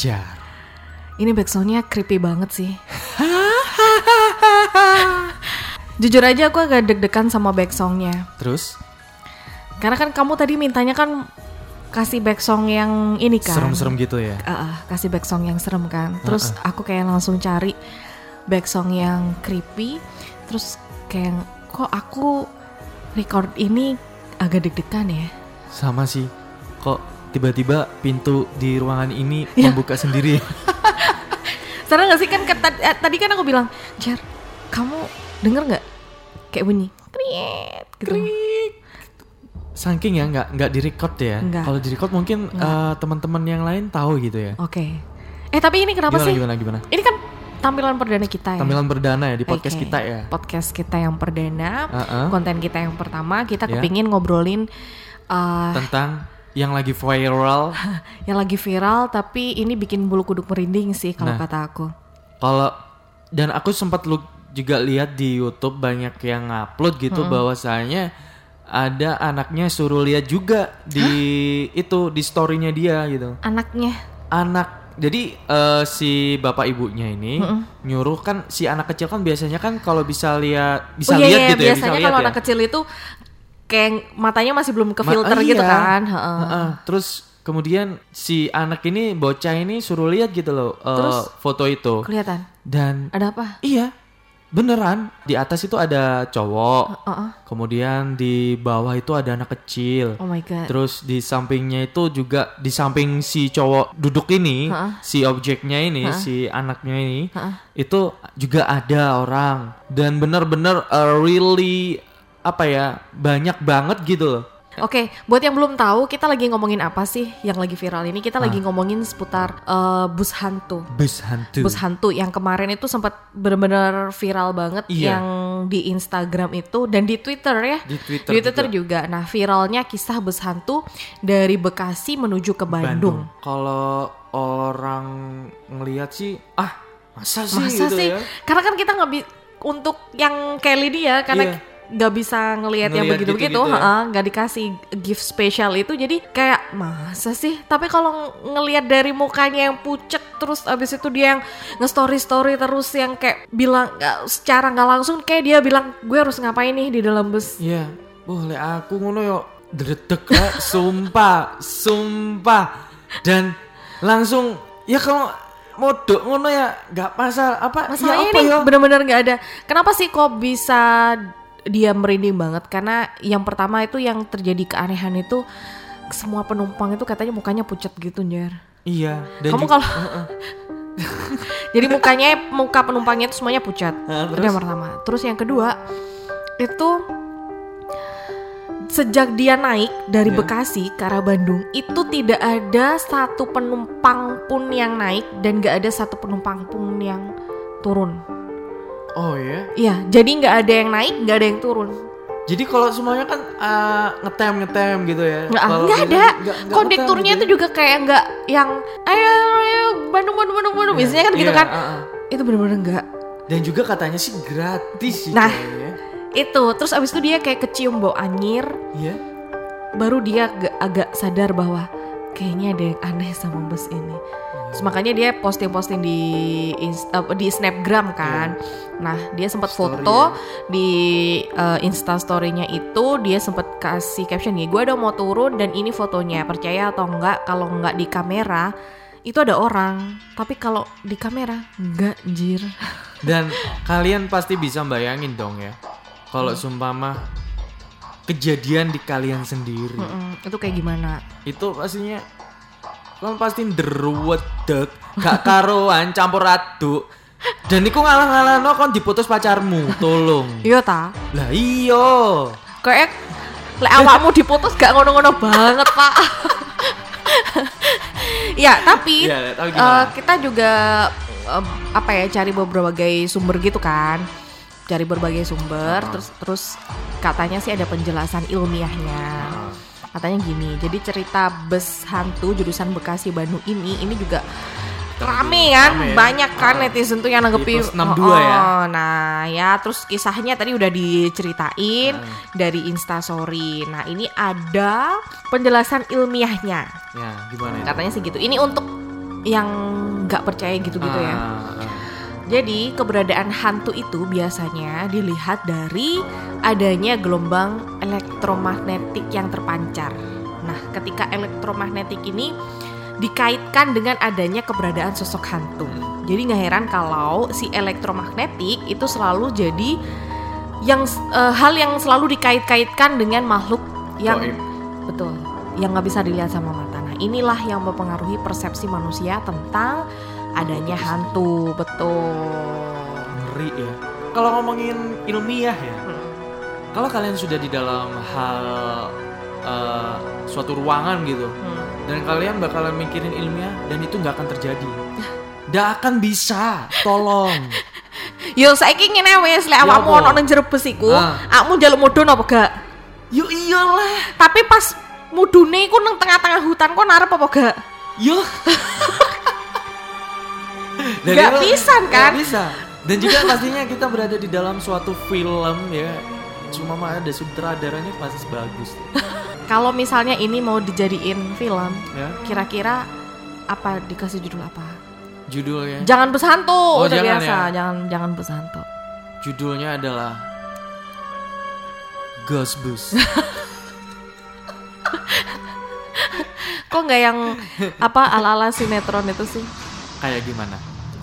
Lydia. Anjar. Ini backsoundnya creepy banget sih. Jujur aja aku agak deg-degan sama backsoundnya. Terus Karena kan kamu tadi mintanya kan kasih backsong yang ini kan. serem-serem gitu ya. Ah, kasih backsong yang serem kan. Terus aku kayak langsung cari backsong yang creepy. Terus kayak kok aku record ini agak deg-degan ya. Sama sih. Kok tiba-tiba pintu di ruangan ini Ya. membuka sendiri. Sekarang gak sih kan ke- tadi, eh, tadi kan aku bilang, Jar, kamu denger nggak kayak bunyi kriet gitu. Saking ya nggak nggak direcord ya. Kalau direcord mungkin eh, teman-teman yang lain tahu gitu ya. Oke. Eh tapi ini kenapa gimana, sih? gimana gimana? Ini kan tampilan perdana kita ya. Tampilan perdana ya di podcast Oke. kita ya. Podcast kita yang perdana, Uh-uh. konten kita yang pertama, kita Ya. kepingin ngobrolin uh, Tentang yang lagi viral. yang lagi viral, tapi ini bikin bulu kuduk merinding sih kalau Nah. kata aku. Kalau dan aku sempat lu juga lihat di YouTube banyak yang ngupload gitu bahwasanya ada anaknya suruh lihat juga di itu di storynya dia gitu. Anaknya, Anak jadi eh, si bapak ibunya ini nyuruh kan si anak kecil kan biasanya kan kalau bisa lihat bisa oh iya, lihat iya, gitu ya biasanya lihat kalau ya. anak kecil itu kayak matanya masih belum ke Ma- filter ah, gitu iya. kan. heeh. Heeh. Terus kemudian si anak ini bocah ini suruh lihat gitu loh eh, Terus? foto itu Kelihatan. dan Ada apa? Iya, beneran. Di atas itu ada cowok. Heeh. Kemudian di bawah itu ada anak kecil. Oh my god. Terus di sampingnya itu juga di samping si cowok duduk ini, Ha-ha. si objeknya ini, Ha-ha. si anaknya ini, Ha-ha. itu juga ada orang dan bener-bener uh, really apa ya banyak banget gitu loh. Oke, buat yang belum tahu, kita lagi ngomongin apa sih yang lagi viral ini? Kita Ah. lagi ngomongin seputar eh, bus hantu. Bus hantu. Bus hantu yang kemarin itu sempat benar-benar viral banget Iya. yang di Instagram itu dan di Twitter ya. Di Twitter Di Twitter juga. Nah, viralnya kisah bus hantu dari Bekasi menuju ke Bandung. Kalau orang ngelihat sih, ah masa sih Masa gitu sih? ya? Karena kan kita nggak untuk yang Kelly dia karena Iya. Nggak bisa ngelihat yang begitu-begitu, ya. heeh, nggak dikasih gift spesial itu jadi kayak masa sih? Tapi kalau ngelihat dari mukanya yang pucet terus abis itu dia yang nge-story story terus yang kayak bilang secara nggak langsung kayak dia bilang gue harus ngapain nih di dalam bus. Iya, boleh aku ngono yo dredeg ya, sumpah, sumpah. Dan langsung ya kalau modok ngono ya nggak masalah apa Masalahnya ya apa ini ya? bener-bener nggak ada. Kenapa sih kok bisa dia merinding banget? Karena yang pertama itu yang terjadi keanehan itu semua penumpang itu katanya mukanya pucat gitu, Jar. Iya, dan Kamu kalau jadi mukanya muka penumpangnya itu semuanya pucat. Nah, Itu yang pertama. Terus yang kedua itu sejak dia naik dari Ya. Bekasi ke arah Bandung itu tidak ada satu penumpang pun yang naik dan gak ada satu penumpang pun yang turun. Oh ya. Iya, jadi nggak ada yang naik, nggak ada yang turun. Jadi kalau semuanya kan eh, ngetem ngetem gitu ya. Nggak, gitu ada. nggak Kondekturnya ngetem itu juga kayak nggak yang ayo, ayo Bandung, Bandung, Bandung, Bandung. Biasanya kan gitu Iya, kan. ah, ah. Itu bener-bener nggak. Dan juga katanya sih gratis sih Nah. kayaknya. Itu, terus abis itu dia kayak kecium bau anyir. Iya. Baru dia agak, agak sadar bahwa kayaknya ada yang aneh sama bus ini. Terus makanya dia posting-posting di ins- eh, di Snapgram kan. Nah, dia sempat foto di eh, Insta story-nya itu dia sempat kasih caption nih, gue udah mau turun dan ini fotonya. Percaya atau enggak kalau enggak di kamera itu ada orang, tapi kalau di kamera enggak anjir. Dan kalian pasti bisa bayangin dong ya. Kalau Hmm. sumpama kejadian di kalian sendiri. Mm-mm, itu kayak gimana? itu pastinya kan pasti deruwedeg gak karuan campur aduk dan iku ngalah-ngalah no kon diputus pacarmu tolong Iya ta? lah iyo Kayak lek awakmu diputus gak ngono-ngono banget, Pak. ya, tapi Iya, tapi gimana? kita juga eh, apa ya cari berbagai sumber gitu kan. Cari berbagai sumber terus terus katanya sih ada penjelasan ilmiahnya. Katanya gini, jadi cerita bus hantu jurusan Bekasi Bandung ini ini juga rame kan Rame ya. banyak kan Ah. netizen tuh yang nanggepin Di plus 62 ya. oh, nah ya terus kisahnya tadi udah diceritain Ah. dari instastory nah ini ada penjelasan ilmiahnya Ya, gimana itu? katanya sih gitu ini untuk yang nggak percaya gitu-gitu ya Ah, ah. Jadi keberadaan hantu itu biasanya dilihat dari adanya gelombang elektromagnetik yang terpancar. Nah, ketika elektromagnetik ini dikaitkan dengan adanya keberadaan sosok hantu. Jadi nggak heran kalau si elektromagnetik itu selalu jadi yang eh, hal yang selalu dikait-kaitkan dengan makhluk yang betul, yang nggak bisa dilihat sama mata. Nah, inilah yang mempengaruhi persepsi manusia tentang adanya hantu, betul. Ngeri ya. Kalau ngomongin ilmiah ya, Hmm. kalau kalian sudah di dalam hal eh, suatu ruangan gitu, Hmm. dan kalian bakalan mikirin ilmiah dan itu nggak akan terjadi. Nggak akan bisa, tolong. Yo saiki ngene wis lek awakmu ono ning jero bus iku, Ah. awakmu njaluk mudhun apa gak? Yo iyalah. Tapi pas mudune iku nang tengah-tengah hutan kok narep apa gak? Yo. Dan itu- bisa, kan? bisa. Dan juga pastinya kita berada di dalam suatu film ya. Cuma mah ada sutradaranya pasti bagus. Kalau misalnya ini mau dijadiin film, Ya. kira-kira apa dikasih judul apa? Judulnya. Jangan bus hantu, Oh, udah jangan biasa, ya. jangan jangan bus hantu. Judulnya adalah Ghost Bus. Kok nggak yang apa ala-ala sinetron itu sih? Kayak gimana?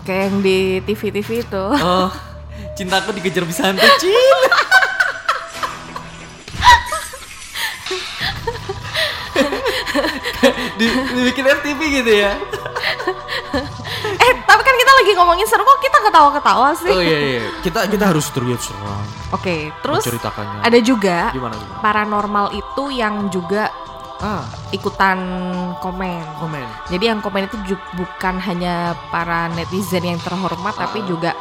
Kayak yang di TV-TV itu. Oh, cintaku dikejar bisa Cin. di, dibikin FTV gitu ya. eh, tapi kan kita lagi ngomongin seru kok kita ketawa-ketawa sih. Oh iya iya. Kita kita harus terlihat seram. Oke, terus menceritakannya. ada juga Gimana gimana? paranormal itu yang juga Ah, ikutan komen. komen. Jadi yang komen itu ju- bukan hanya para netizen yang terhormat tapi juga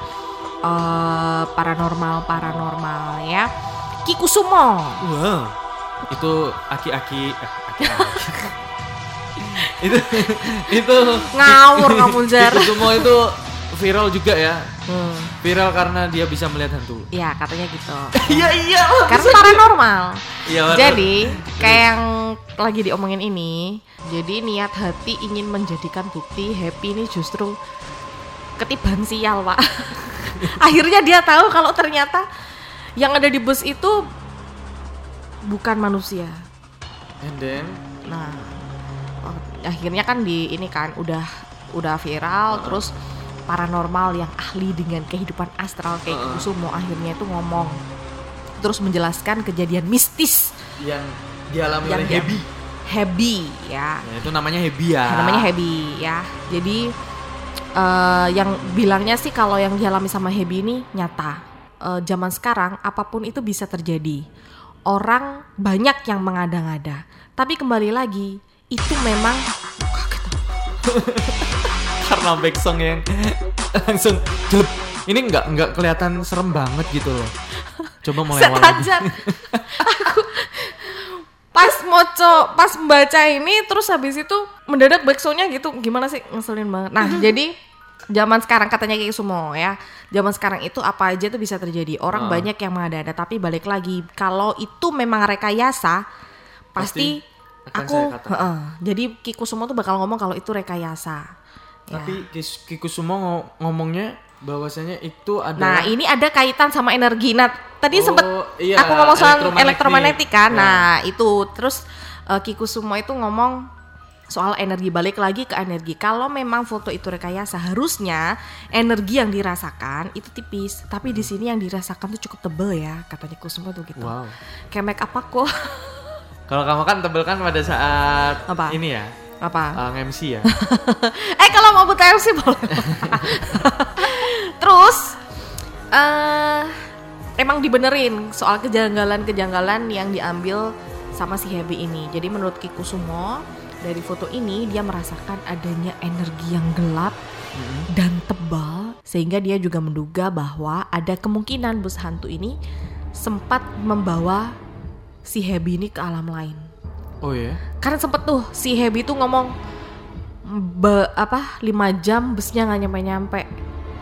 eh, paranormal paranormal ya. Kikusumo. Wow. Itu aki-aki eh, aki-aki. itu itu Ngawur kamu, Jar. Itu semua itu viral juga ya. Hmm, Viral karena dia bisa melihat hantu. ya katanya gitu. Iya iya. Karena paranormal. Iya. Jadi kayak yang lagi diomongin ini, jadi niat hati ingin menjadikan bukti happy ini justru ketiban sial pak. Akhirnya dia tahu kalau ternyata yang ada di bus itu bukan manusia. And then Nah, oh, akhirnya kan di ini kan udah udah viral, terus paranormal yang ahli dengan kehidupan astral kayak Heeh. Kusumo akhirnya itu ngomong terus menjelaskan kejadian mistis yang dialami yang oleh dia- Hebi. Hebi ya. Ya, itu namanya Hebi ya. namanya Hebi ya. Jadi eh, yang bilangnya sih kalau yang dialami sama Hebi ini nyata. Eh, zaman sekarang apa pun itu bisa terjadi. Orang banyak yang mengada-ngada. Tapi kembali lagi itu memang Kaget aku. karena back song yang langsung jelep. Ini nggak nggak kelihatan serem banget gitu loh. Coba mulai awal lagi. Aku pas moco pas membaca ini terus habis itu mendadak backsoundnya gitu gimana sih ngeselin banget nah jadi zaman sekarang katanya kayak semua ya zaman sekarang itu apa aja tuh bisa terjadi orang Ah. banyak yang mengada-ada tapi balik lagi kalau itu memang rekayasa pasti, Pasti akan aku heeh. jadi Kiku semua tuh bakal ngomong kalau itu rekayasa Ya. Tapi Kikusumo ngo- ngomongnya bahwasanya itu Nah, adalah ini ada kaitan sama energi. Nah, tadi Oh, sempet iya, aku ngomong soal elektromagnetik. kan. Ya. Nah, itu terus eh, Kiku semua itu ngomong soal energi balik lagi ke energi. Kalau memang foto itu rekayasa, harusnya energi yang dirasakan itu tipis. Tapi di sini yang dirasakan tuh cukup tebel ya, katanya Kusuma tuh gitu. wow. Kayak make up aku. Kalau kamu kan tebel kan pada saat Apa? ini ya, Apa? uh, MC ya. eh kalau mau buat MC boleh. Terus eh emang dibenerin soal kejanggalan-kejanggalan yang diambil sama si Hebi ini. Jadi menurut Kikusumo dari foto ini dia merasakan adanya energi yang gelap dan tebal sehingga dia juga menduga bahwa ada kemungkinan bus hantu ini sempat membawa si Hebi ini ke alam lain. Oh ya. Karena sempet tuh si Hebi tuh ngomong be, apa 5 jam busnya nggak nyampe nyampe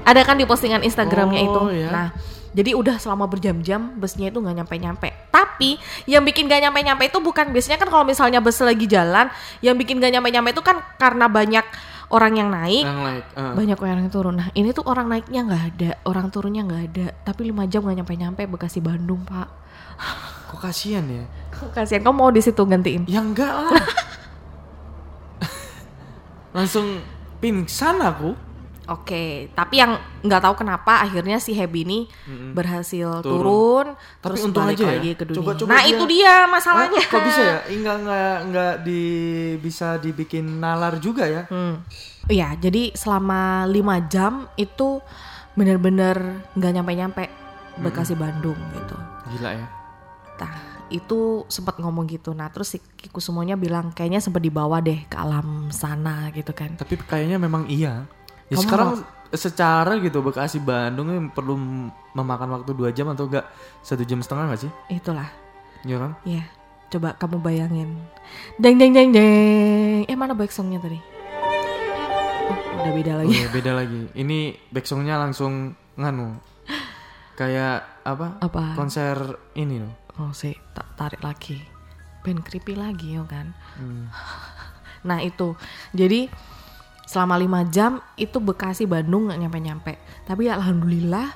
ada kan di postingan Instagramnya Oh, itu ya. nah jadi udah selama berjam-jam busnya itu nggak nyampe nyampe tapi yang bikin gak nyampe nyampe itu bukan biasanya kan kalau misalnya bus lagi jalan yang bikin gak nyampe nyampe itu kan karena banyak orang yang naik Yang like, eh. banyak orang yang turun. Nah ini tuh orang naiknya nggak ada, orang turunnya nggak ada. Tapi 5 jam nggak nyampe nyampe Bekasi Bandung pak. kok kasihan ya? Kasihan kamu mau di situ gantiin? Ya enggak lah. Langsung pingsan aku. Oke, tapi yang nggak tahu kenapa akhirnya si Happy ini berhasil turun, Tapi terus untung balik aja ya. lagi ke dunia. Coba- coba nah dia- itu dia masalahnya. Hah, kok bisa ya? Enggak enggak enggak di bisa dibikin nalar juga ya? Hmm. Iya, jadi selama 5 jam itu bener-bener nggak nyampe-nyampe Bekasi Bandung gitu. Gila ya. Nah, itu sempat ngomong gitu. Nah, terus si Kiku semuanya bilang kayaknya sempat dibawa deh ke alam sana gitu kan. Tapi kayaknya memang iya. Ya Kamu sekarang secara gitu Bekasi Bandung ini perlu memakan waktu dua jam atau enggak satu jam setengah nggak sih? Itulah. Iya kan? Iya. Coba kamu bayangin. Deng deng deng deng. Eh mana back songnya tadi? Oh, udah beda Oh lagi. iya beda lagi. Ini backsongnya langsung nganu. Kayak apa? Apa? Konser ini loh. Oh sih, tak tarik lagi. Ben creepy lagi ya kan. Hmm. Nah itu, jadi selama 5 jam itu Bekasi Bandung nggak nyampe-nyampe. Tapi alhamdulillah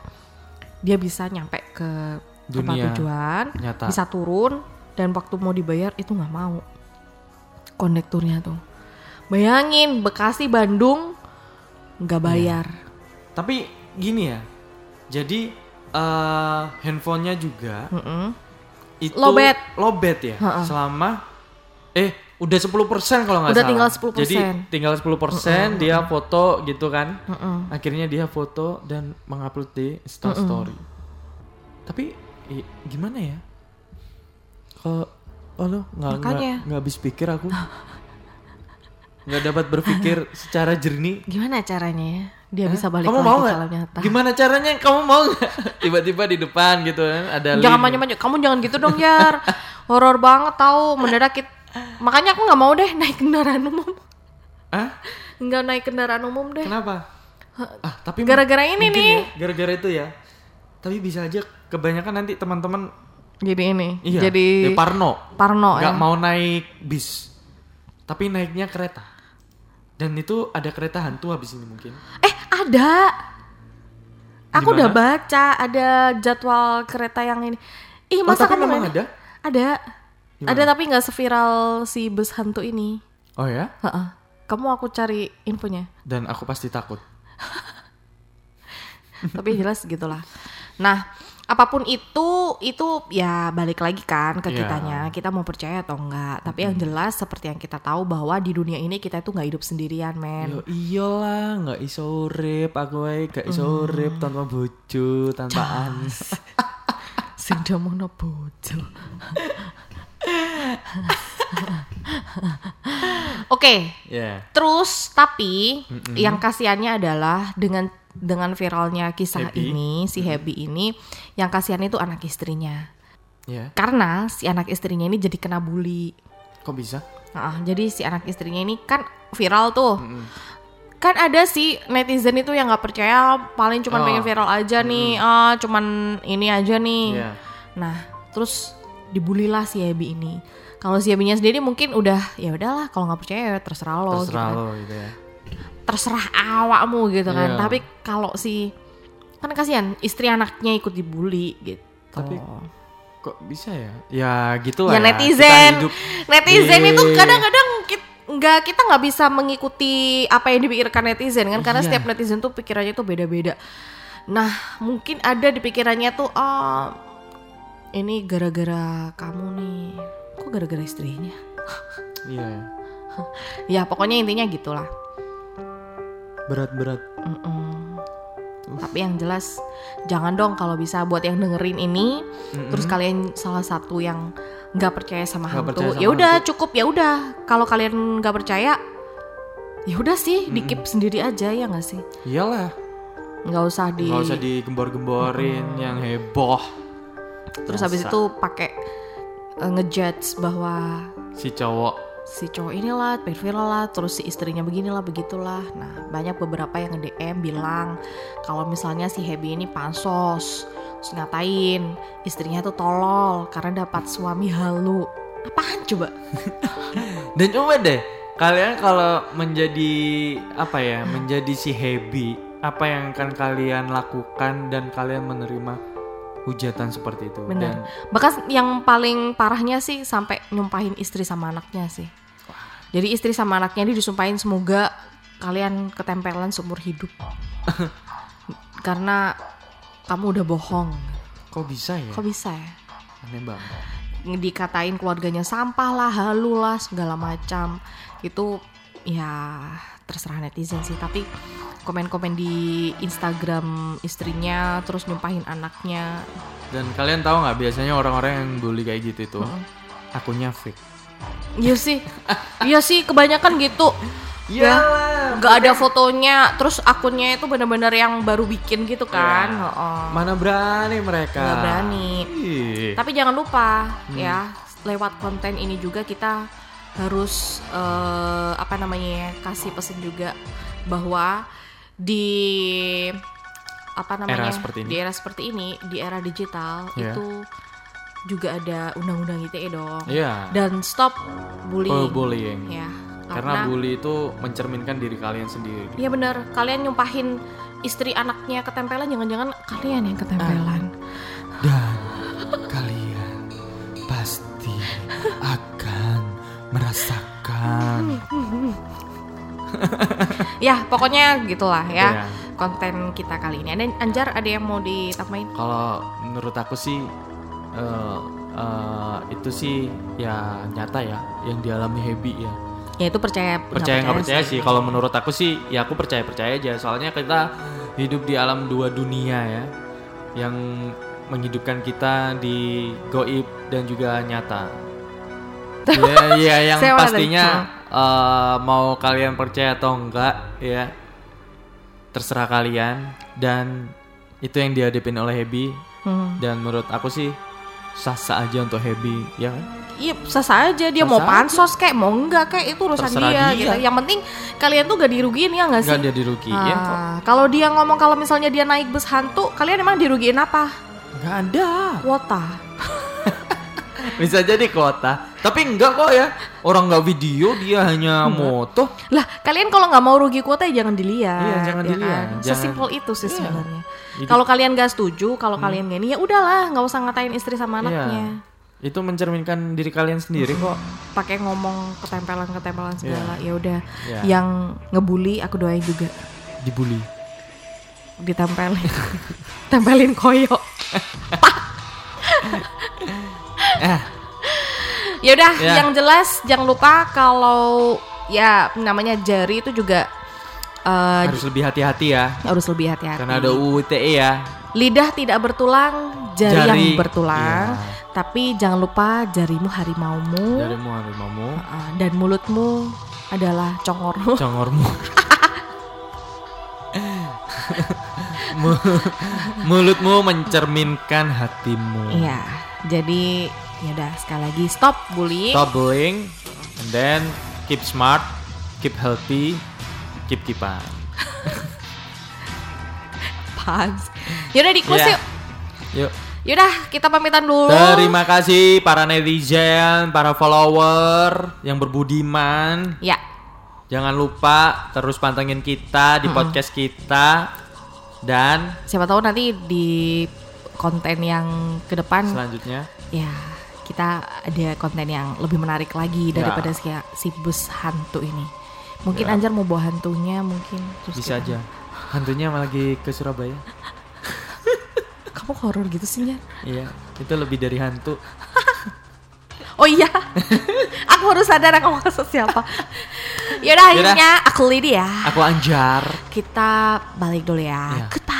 dia bisa nyampe ke tempat Dunia tujuan, nyata. bisa turun dan waktu mau dibayar itu nggak mau. Kondekturnya tuh, bayangin Bekasi Bandung nggak bayar. Tapi gini ya. Jadi eh handphonenya juga Mm-mm. Itu Lowbat. lowbat ya. Ha-ha. Selama eh udah 10% kalau nggak Udah salah. tinggal 10%. Jadi tinggal 10% dia foto gitu kan. Mm-mm. Akhirnya dia foto dan mengupload di Insta story. Tapi i- gimana ya? Kalau oh lo nggak nggak habis pikir aku. nggak dapat berpikir secara jernih. Gimana caranya ya? Dia bisa balik kamu lagi mau alam nyata. Gimana caranya? Kamu mau nggak? Tiba-tiba di depan gitu kan ada Jangan maju-maju. Kamu jangan gitu dong, Jar. Horor banget tahu mendadak Makanya aku nggak mau deh naik kendaraan umum. Hah? Nggak naik kendaraan umum deh. Kenapa? Ah, tapi Gara-gara ini nih. ya, gara-gara itu ya. Tapi bisa aja kebanyakan nanti teman-teman Jadi ini. iya, Jadi dia parno. parno nggak ya. mau naik bis. Tapi naiknya kereta. Dan itu ada kereta hantu habis ini mungkin. Eh, ada. Aku udah baca ada jadwal kereta yang ini. Ih, Oh, masa tapi kamu memang ada? Ada. Gimana? Ada tapi nggak seviral si bus hantu ini. Oh ya? Heeh. Kamu aku cari infonya. Dan aku pasti takut. tapi jelas gitulah. Nah, apa pun itu itu ya balik lagi kan ke Iya. kitanya. Kita mau percaya atau enggak. Tapi yang jelas seperti yang kita tahu bahwa di dunia ini kita itu nggak hidup sendirian, men. Yo iyalah, nggak iso urip, aku wae gak iso urip tanpa bojo, tanpa anis. Sing damono bojo. Oke, Ya. terus tapi yang kasihannya adalah dengan dengan viralnya kisah Happy. ini si Happy ini yang kasihan itu anak istrinya. Ya. Karena si anak istrinya ini jadi kena bully. Kok bisa? Nah, jadi si anak istrinya ini kan viral tuh. Kan ada si netizen itu yang nggak percaya paling cuman Oh. pengen viral aja nih, ah cuman ini aja nih. Iya. Nah, terus dibulilah si Ebi ini. Kalau si Ebinya sendiri mungkin udah ya udahlah kalau nggak percaya ya terserah lo gitu Terserah kan. lo gitu ya. Terserah awakmu gitu kan. Iya. Tapi kalau si kan kasihan istri anaknya ikut dibully gitu. Tapi kok bisa ya? Ya gitu lah ya ya. netizen hidup netizen di- itu kadang-kadang nggak kita nggak bisa mengikuti apa yang dipikirkan netizen kan karena Iya. setiap netizen tuh pikirannya tuh beda-beda nah mungkin ada di pikirannya tuh ah ini gara-gara kamu nih kok gara-gara istrinya Iya. ya. ya pokoknya intinya gitulah Berat-berat. Mm-mm. tapi yang jelas jangan dong kalau bisa buat yang dengerin ini terus kalian salah satu yang nggak percaya sama Nggak hantu ya udah cukup ya udah kalau kalian nggak percaya ya udah sih di keep sendiri aja ya nggak sih Iyalah. nggak usah di Nggak usah digembor-gemborin yang heboh. terus habis Biasa. itu pakai eh, ngejudge bahwa Si cowok si cowok inilah pedofil lah terus si istrinya beginilah begitulah. Nah banyak beberapa yang nge-DM bilang kalau misalnya si Happy ini pansos. Terus ngatain istrinya tuh tolol karena dapat suami halu. Apaan coba? Dan coba deh, kalian kalau menjadi apa ya, menjadi si Happy, apa yang akan kalian lakukan dan kalian menerima hujatan seperti itu? bener Dan bahkan yang paling parahnya sih sampai nyumpahin istri sama anaknya sih jadi istri sama anaknya ini disumpahin semoga kalian ketempelan seumur hidup karena kamu udah bohong kok bisa ya? kok bisa ya Aneh banget. dikatain keluarganya sampah lah, halu lah, segala macam. Itu ya terserah netizen sih, tapi komen-komen di Instagram istrinya terus nyumpahin anaknya. Dan kalian tahu nggak biasanya orang-orang yang bully kayak gitu itu akunnya fake. Iya sih. Iya sih kebanyakan gitu. Ya, nggak ada fotonya, terus akunnya itu benar-benar yang baru bikin gitu kan. Iya. Heeh. Mana berani mereka? Nggak berani. Ih. Tapi jangan lupa ya, lewat konten ini juga kita harus eh, apa namanya ya, kasih pesan juga bahwa di apa namanya Era seperti ini. di era seperti ini di era digital Iya. itu juga ada undang-undang ITE dong Iya. dan stop bullying bullying. ya Karena karena bully itu mencerminkan diri kalian sendiri. Iya benar, kalian nyumpahin istri anaknya ketempelan, jangan-jangan kalian yang ketempelan. Dan kalian pasti akan merasakan. Ya, pokoknya gitulah ya Iya. konten kita kali ini. Ada Anjar ada yang mau ditambahin? Kalau menurut aku sih eh, eh, itu sih ya nyata ya yang dialami Happy ya. Ya itu percaya Percaya nggak percaya sih. Kalau menurut aku sih ya aku percaya percaya aja. Soalnya kita hidup di alam dua dunia ya, yang menghidupkan kita di goib dan juga nyata. Ya, ya yang Saya mana pastinya eh, mau kalian percaya atau enggak ya terserah kalian dan itu yang dihadapin oleh Happy Hmm. dan menurut aku sih sah-sah aja untuk Happy ya kan? Iya, sah aja dia Sah-sah mau aja. pansos kayak mau enggak kayak itu urusan Terserah dia, dia. gitu. Yang penting kalian tuh gak dirugiin ya nggak sih? Enggak dia dirugiin kok. Ah, kalau dia ngomong kalau misalnya dia naik bus hantu, kalian emang dirugiin apa? Enggak ada. Kuota. Bisa jadi kota. Tapi enggak kok ya. Orang nggak video, dia hanya moto. Lah, kalian kalau nggak mau rugi kuota ya jangan dilihat. Iya, jangan ya dilihat. kan? Jangan- Sesimpel itu sih Iya. sebenarnya. Kalau kalian gak setuju, kalau kalian gak ini ya udahlah, nggak usah ngatain istri sama Iya. anaknya. Itu mencerminkan diri kalian sendiri kok. Pakai ngomong ketempelan-ketempelan segala. Ya udah, Iya. yang ngebully aku doain juga Dibully. ditempelin. Tempelin koyo. Eh, Ya udah, Ya. yang jelas jangan lupa kalau ya namanya jari itu juga eh, harus lebih hati-hati ya. harus lebih hati-hati. Karena ada UU ITE ya. Lidah tidak bertulang, jari, Jari, yang bertulang. iya. Tapi jangan lupa jarimu harimaumu Dari mu harimaumu, uh, dan mulutmu adalah congormu. congormu. Mu- Mulutmu mencerminkan hatimu. Iya. Jadi ya udah sekali lagi stop bullying. Stop bullying and then keep smart, keep healthy, keep kipan. Pas. Yaudah di close Iya. yuk. Yuk. Yaudah kita pamitan dulu. Terima kasih para netizen, para follower yang berbudiman. Ya. Jangan lupa terus pantengin kita di podcast kita dan Siapa tahu nanti di konten yang ke depan selanjutnya ya kita ada konten yang lebih menarik lagi daripada si, si bus hantu ini. Mungkin Ya. Anjar mau bawa hantunya mungkin terus bisa kita- aja. Hantunya lagi ke Surabaya. Kamu horor gitu sih Njar? Iya, itu lebih dari hantu. Oh iya, aku harus sadar aku maksud siapa. Yaudah Yaudah. akhirnya aku Lydia. Aku Anjar. Kita balik dulu ya. Goodbye. Goodbye.